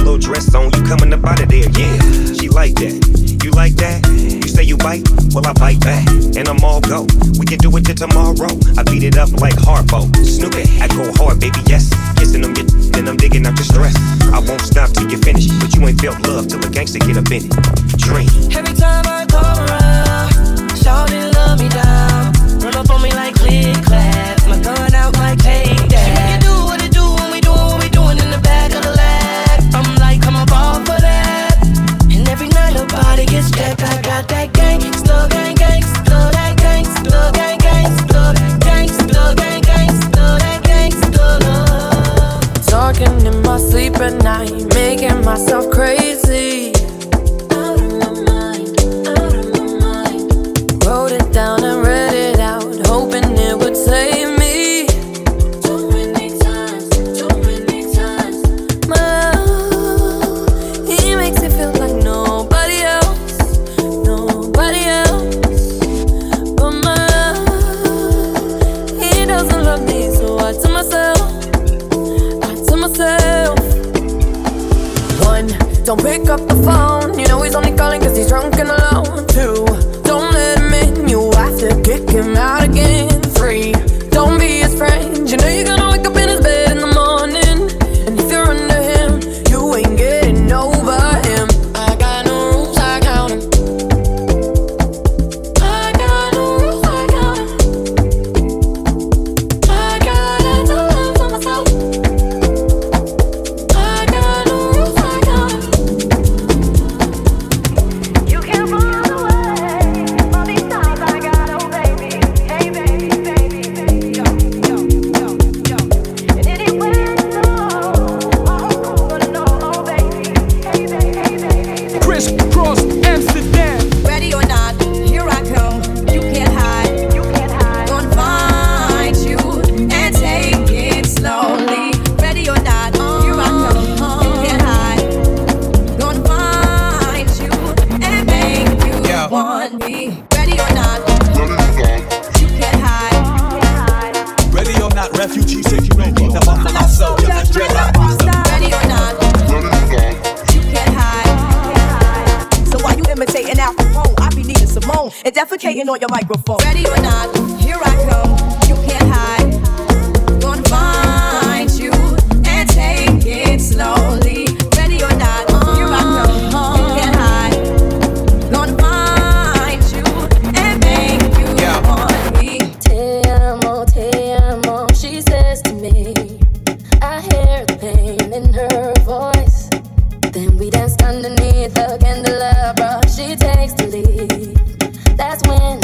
little dress on, you coming up out of there, yeah. She like that. You like that? You say you bite? Well, I bite back. And I'm all go. We can do it till tomorrow. I beat it up like Harpo. Snoopy, I go hard, baby, yes. Kissing them, then I'm digging out your stress. I won't stop till you finish. But you ain't felt love till a gangster get up in it. Dream. Every time I come around, shout love me down. up at night, making myself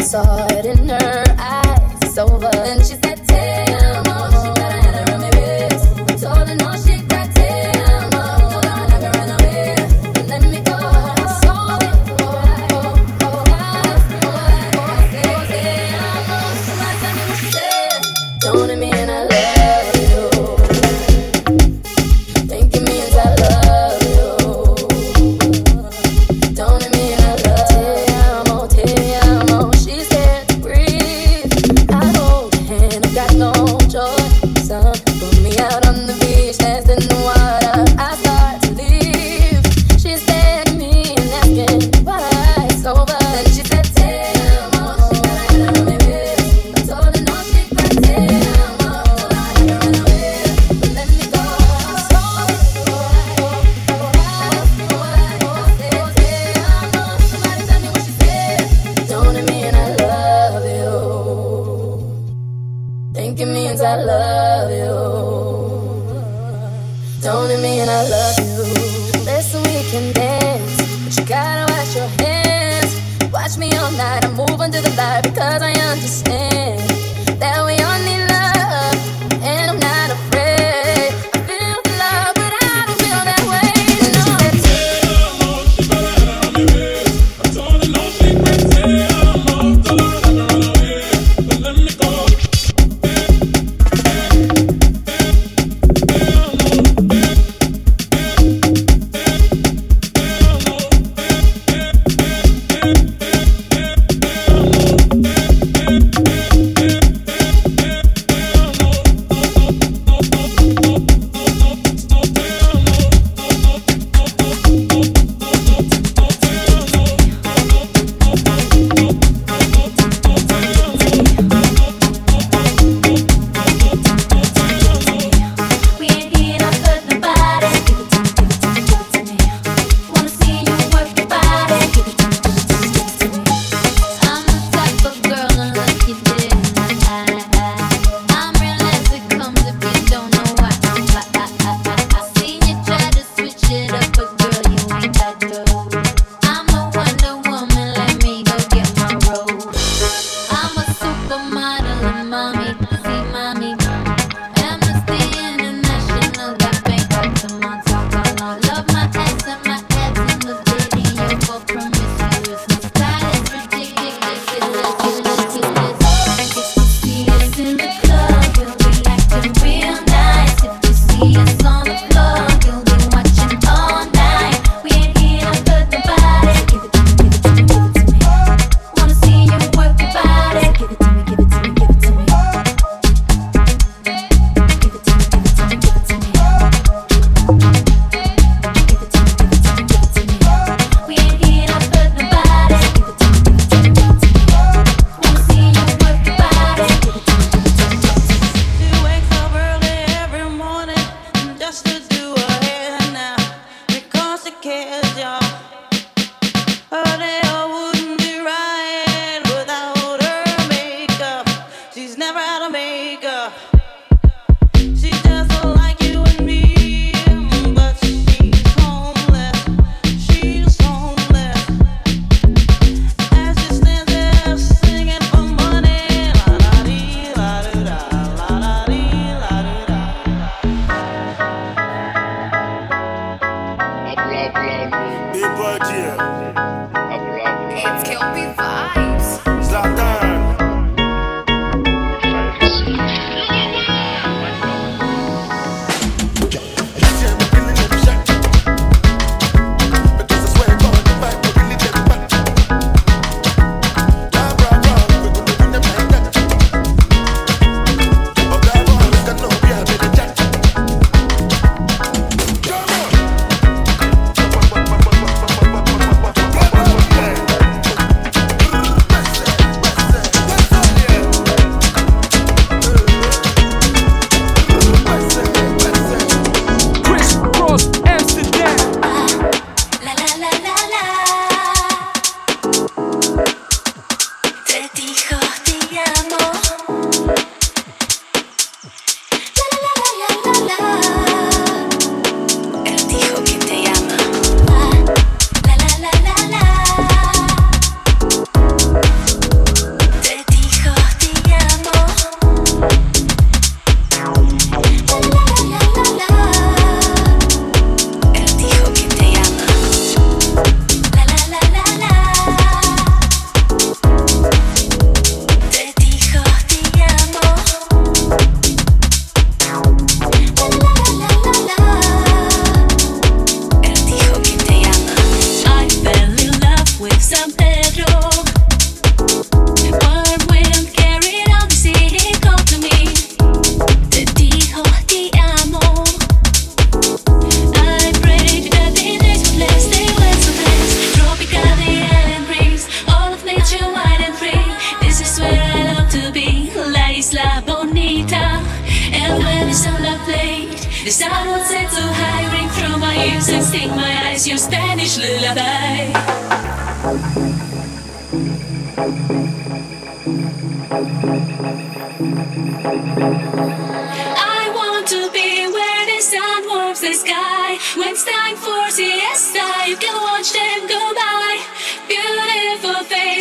saw it in her eyes. It's over. And she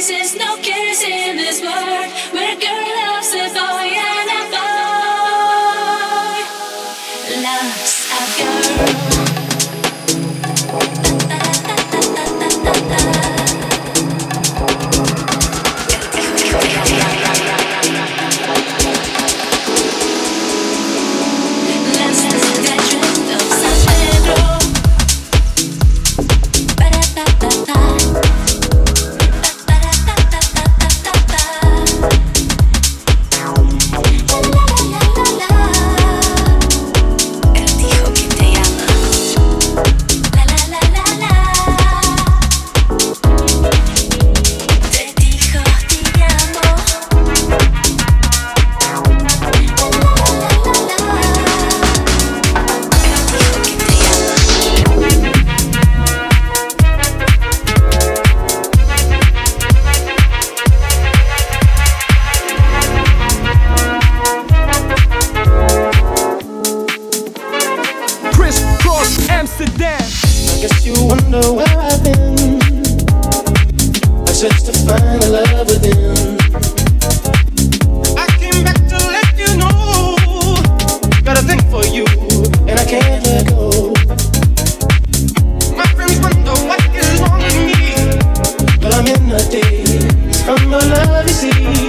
Beautiful is no see.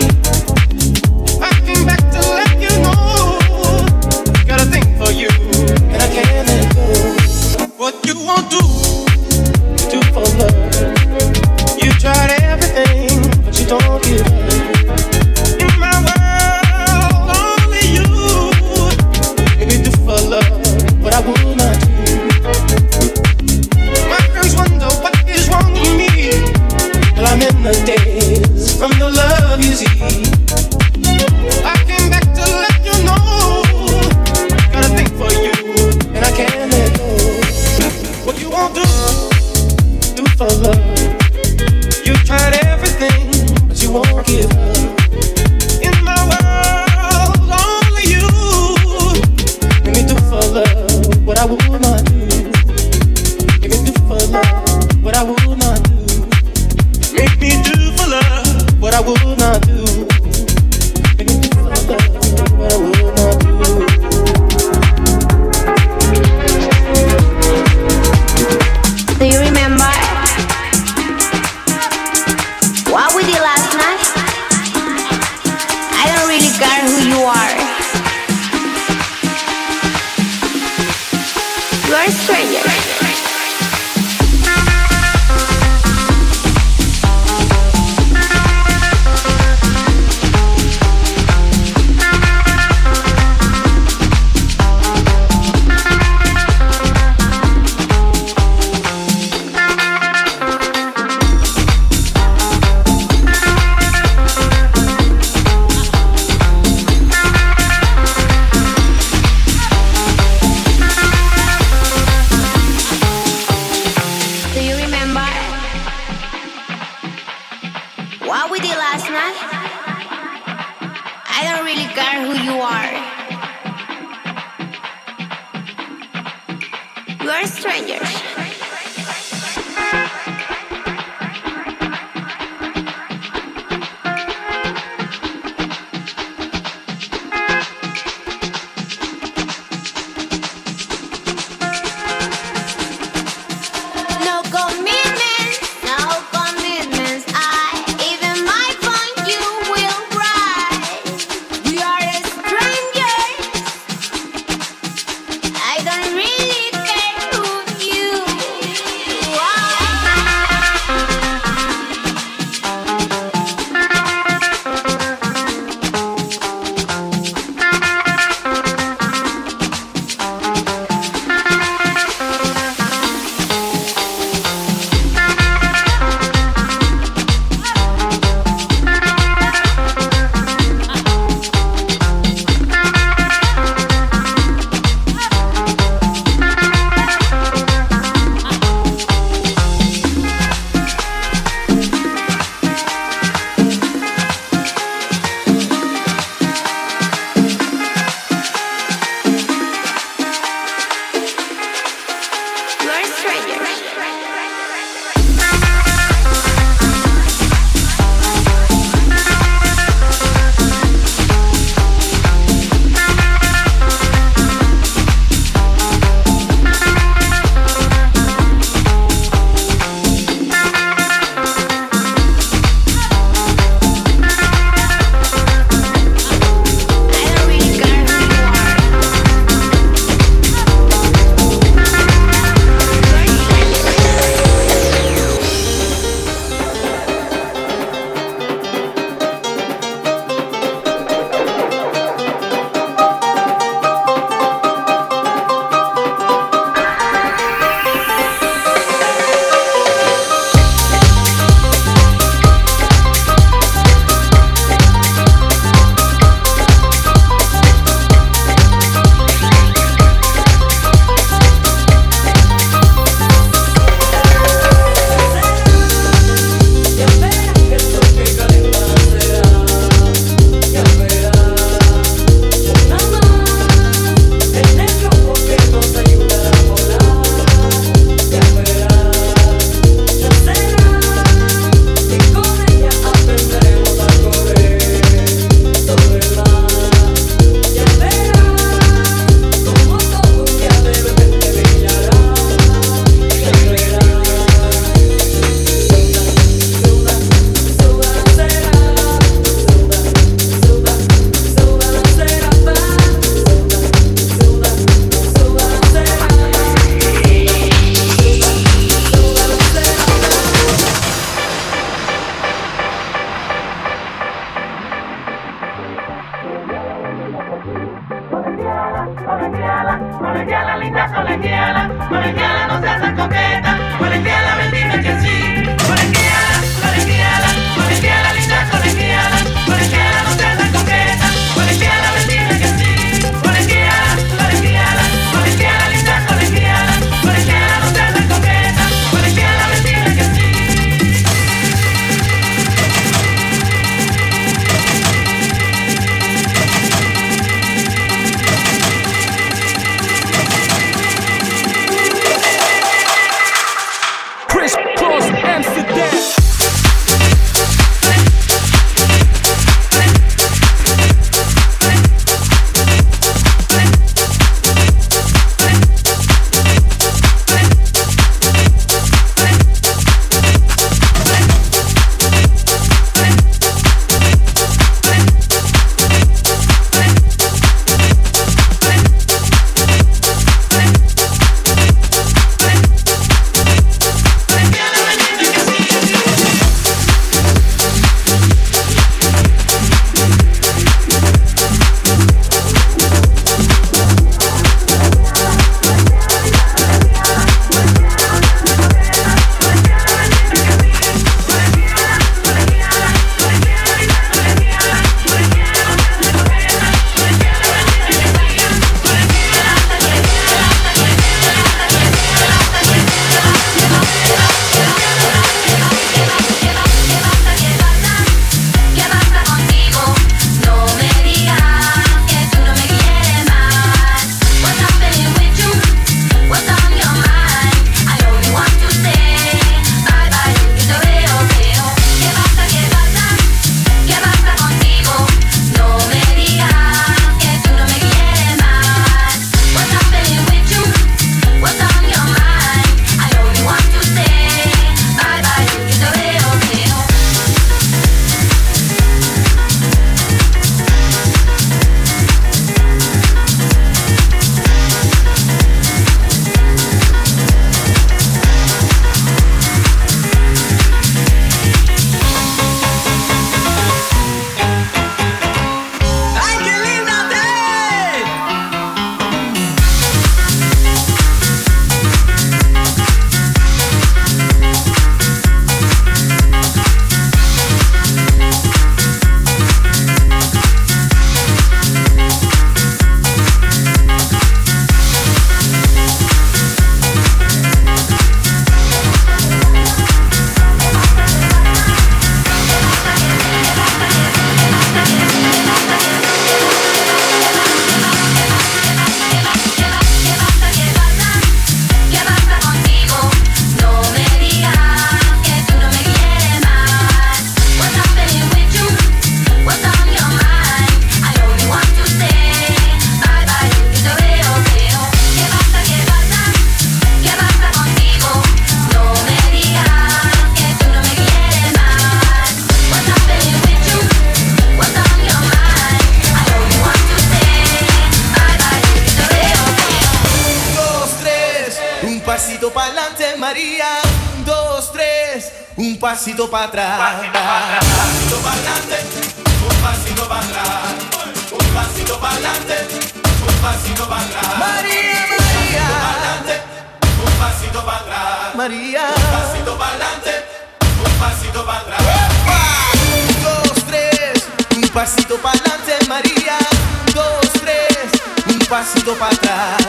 Sinto dou pra trás.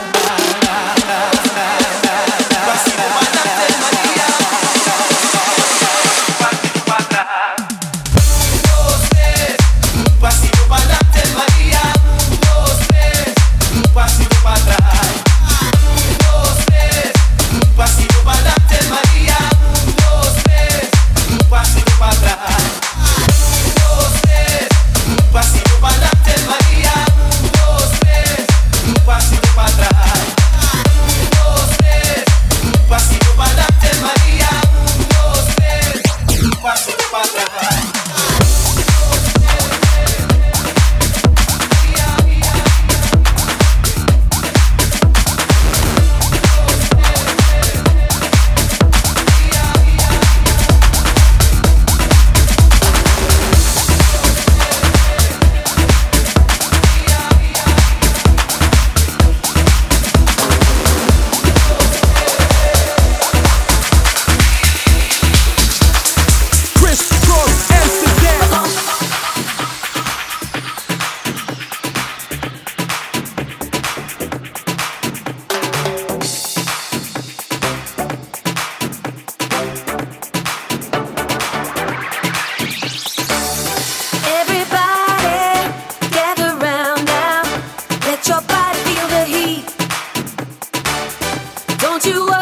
you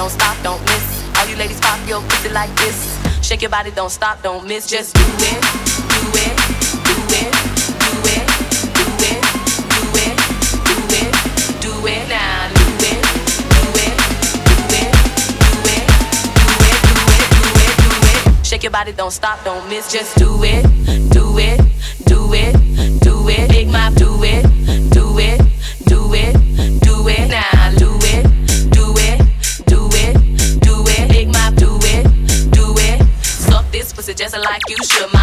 don't stop, don't miss. All you ladies pop your pussy like this. Shake your body, don't stop, don't miss. Just do it, do it, do it, do it, do it, do it, do it, do it now. Do it, do it, do it, do it, do it, do it, do it, do it. Shake your body, don't stop, don't miss. Just do it, do it, do it, do it. Big mouth, do it. like you should.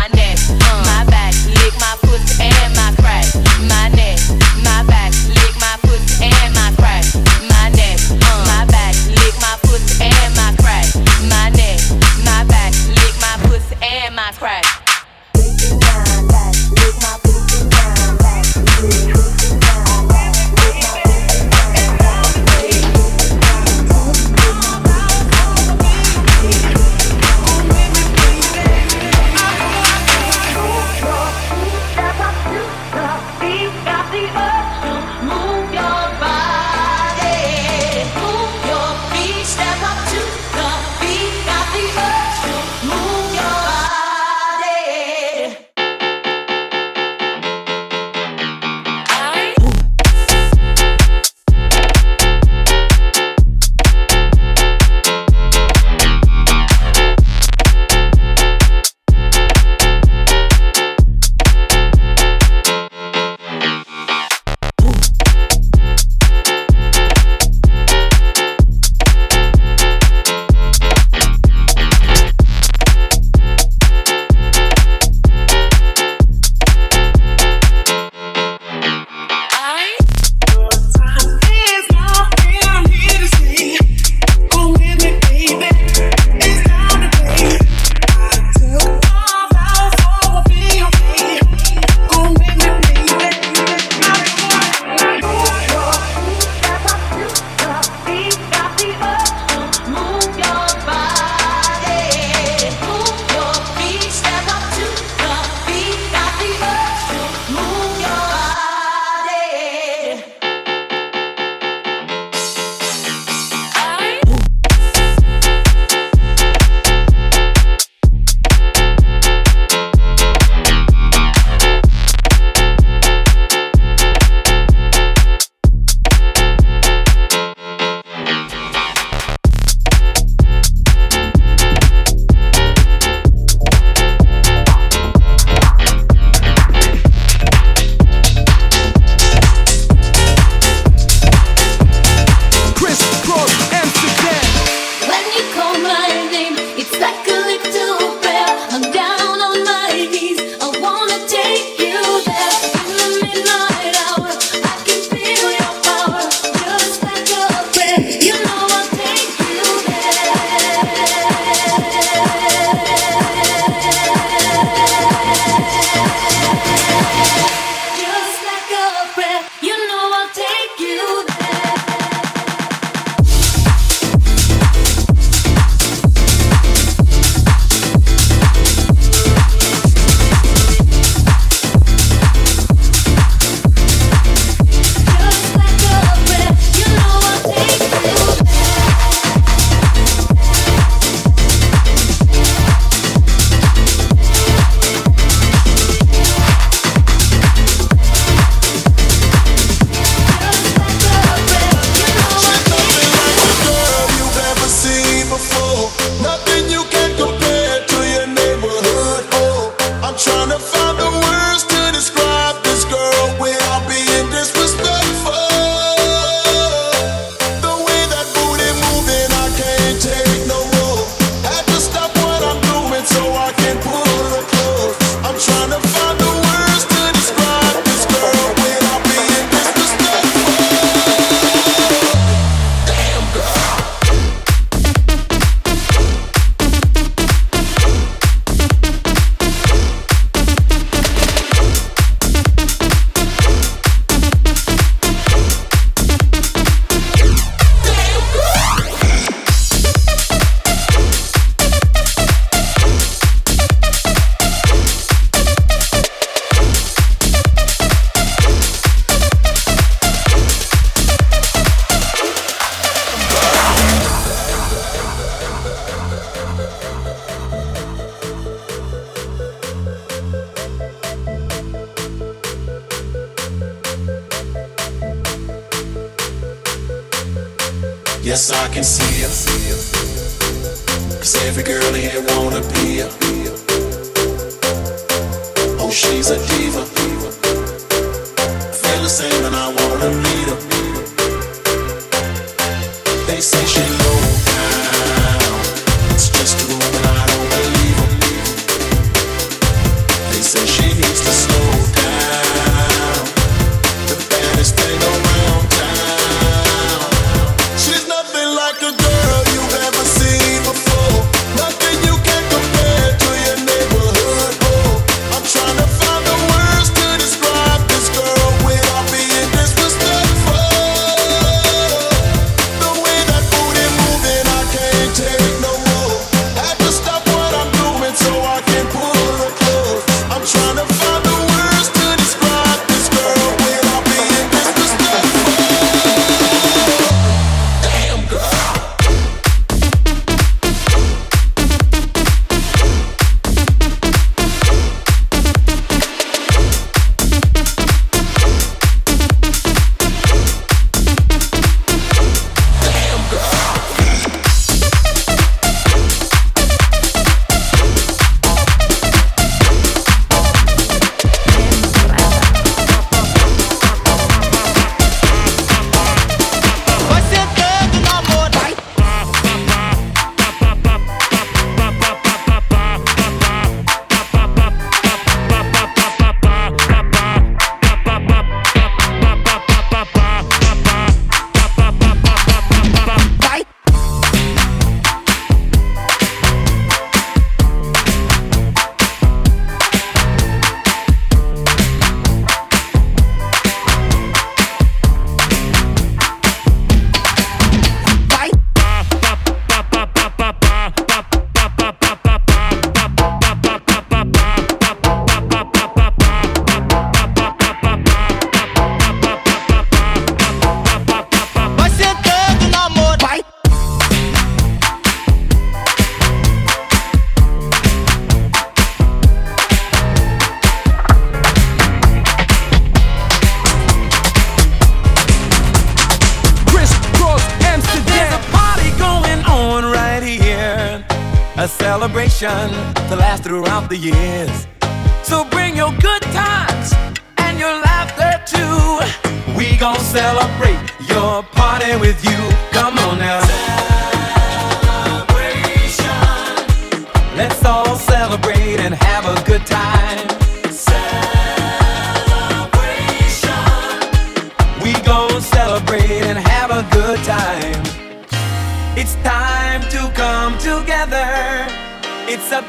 to last throughout the year.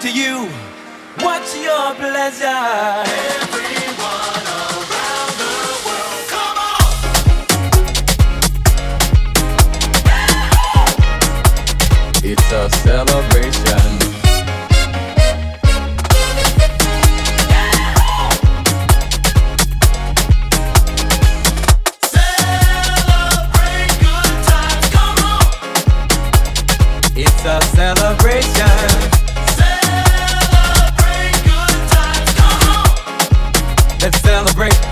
to you. What's your pleasure? Let's celebrate.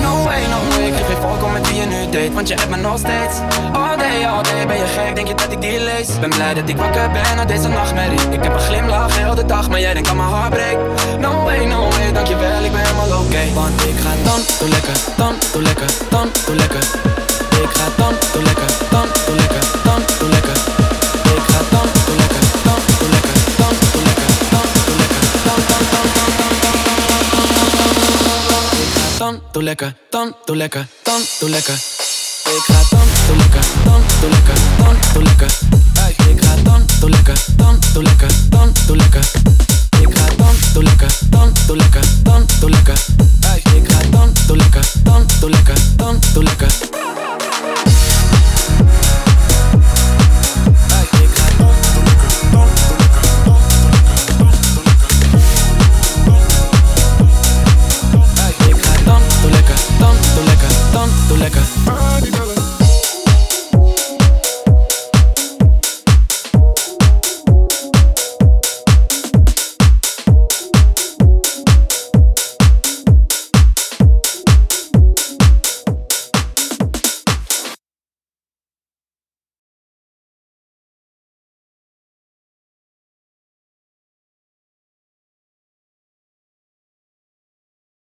No way, no way. Ik heb geen volk om met wie je nu date Want je hebt me nog steeds. All day, all day Ben je gek, denk je dat ik die lees? Ben blij dat ik wakker ben na deze nachtmerrie. Ik heb een glimlach heel de dag Maar jij denkt aan mijn heartbreak No way, no way Dankjewel, ik ben helemaal oké. Okay. Want ik ga dan, doe lekker Dan, doe lekker Dan, doe lekker. Ik ga dan, doe lekker Dan, doe lekker Dan, doe lekker. tanto lekker, tanto lekker, dan tanto lekker. Ik ga dan tanto lekker, dan tanto lekker, dan tanto lekker. Ik ga dan tanto lekker, dan tanto lekker, dan tanto lekker. Ik ga dan lekker, lekker, dan lekker. Lekker, dan lekker, lekker. doe lekker.